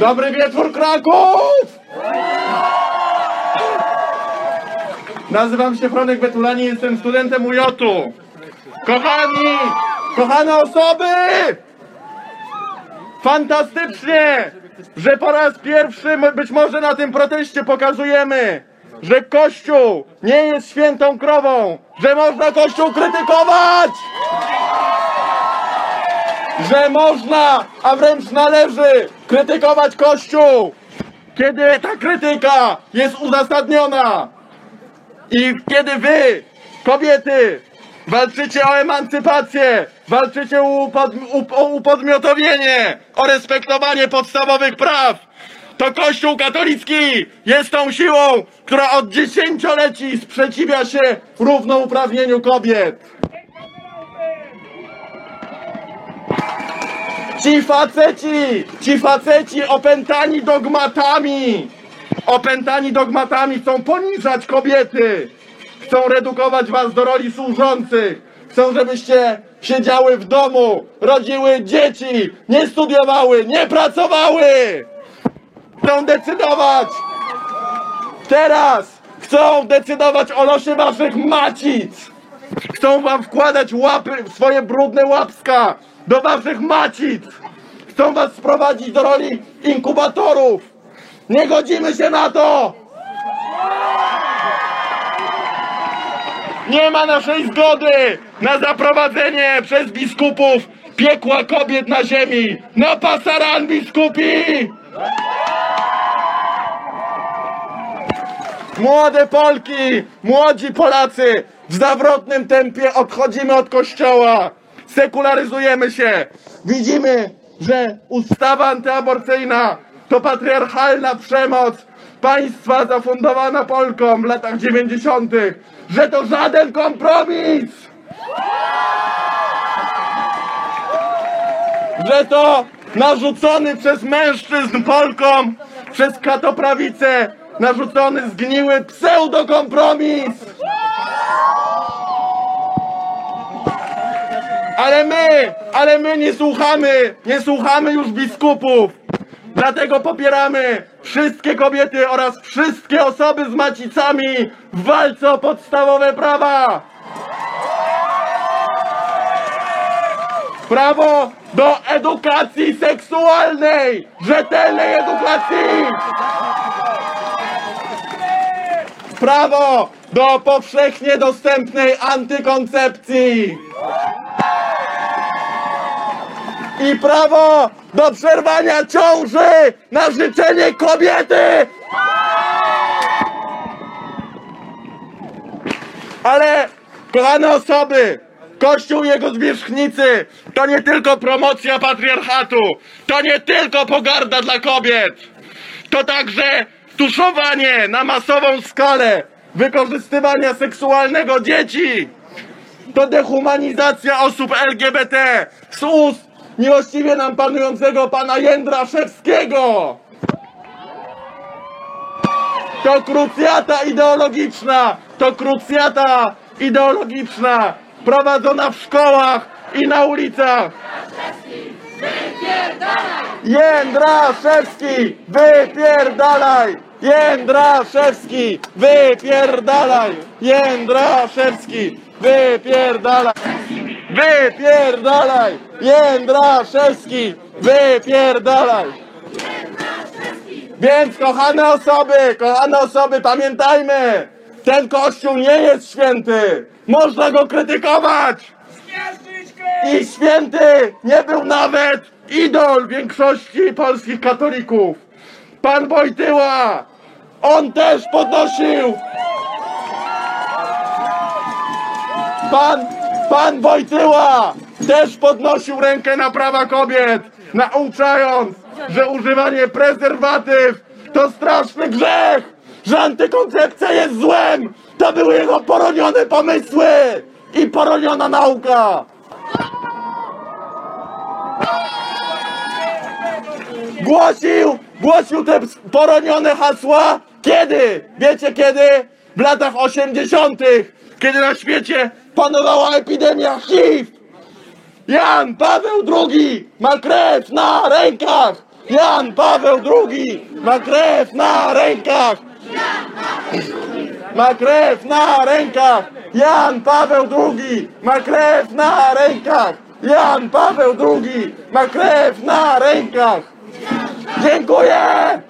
Dobry wieczór Kraków! Nazywam się Fronek Betulani, jestem studentem UJ-u. Kochani, kochane osoby! Fantastycznie, że po raz pierwszy być może na tym proteście pokazujemy, że Kościół nie jest świętą krową, że można Kościół krytykować! Że można, a wręcz należy krytykować Kościół, kiedy ta krytyka jest uzasadniona. I kiedy wy, kobiety, walczycie o emancypację, walczycie o, upod, up- o upodmiotowienie, o respektowanie podstawowych praw, to Kościół katolicki jest tą siłą, która od dziesięcioleci sprzeciwia się równouprawnieniu kobiet. Ci faceci, ci faceci opętani dogmatami, opętani dogmatami chcą poniżać kobiety, chcą redukować was do roli służących, chcą, żebyście siedziały w domu, rodziły dzieci, nie studiowały, nie pracowały. Chcą decydować. Teraz chcą decydować o losie waszych macic. Chcą wam wkładać łapy, swoje brudne łapska do waszych macic. Chcą was sprowadzić do roli inkubatorów. Nie godzimy się na to. Nie ma naszej zgody na zaprowadzenie przez biskupów piekła kobiet na ziemi. Na pasaran biskupi! Młode Polki, młodzi Polacy, w zawrotnym tempie odchodzimy od kościoła. Sekularyzujemy się. Widzimy, że ustawa antyaborcyjna to patriarchalna przemoc państwa zafundowana Polkom w latach 90., że to żaden kompromis. Że to narzucony przez mężczyzn Polkom, przez katoprawicę, narzucony zgniły pseudokompromis. Ale my, ale my nie słuchamy, nie słuchamy już biskupów. Dlatego popieramy wszystkie kobiety oraz wszystkie osoby z macicami w walce o podstawowe prawa. Prawo do edukacji seksualnej, rzetelnej edukacji. Prawo do powszechnie dostępnej antykoncepcji. I prawo do przerwania ciąży na życzenie kobiety. Ale, kochane osoby, Kościół i jego zwierzchnicy to nie tylko promocja patriarchatu, to nie tylko pogarda dla kobiet, to także tuszowanie na masową skalę wykorzystywania seksualnego dzieci, to dehumanizacja osób LGBT z ust miłościwie nam panującego pana Jędraszewskiego. To krucjata ideologiczna, to krucjata ideologiczna prowadzona w szkołach i na ulicach. Jędraszewski, wypierdalaj! Jędraszewski, wypierdalaj! Jędraszewski, wypierdalaj! Wypierdalaj! Jędraszewski, wypierdalaj! Więc kochane osoby, kochane osoby, pamiętajmy! Ten kościół nie jest święty! Można go krytykować! I święty nie był nawet idol większości polskich katolików. Pan Wojtyła, on też podnosił. Pan, pan Wojtyła też podnosił rękę na prawa kobiet, nauczając, że używanie prezerwatyw to straszny grzech, że antykoncepcja jest złem. To były jego poronione pomysły i poroniona nauka. Głosił, głosił te poronione hasła. Kiedy? Wiecie kiedy? W latach 80. kiedy na świecie panowała epidemia HIV. Jan Paweł II ma krew na rękach! Jan Paweł II ma krew na rękach! Ma krew na rękach! Jan Paweł II ma krew na rękach! Jan Paweł II ma krew na rękach! 两个月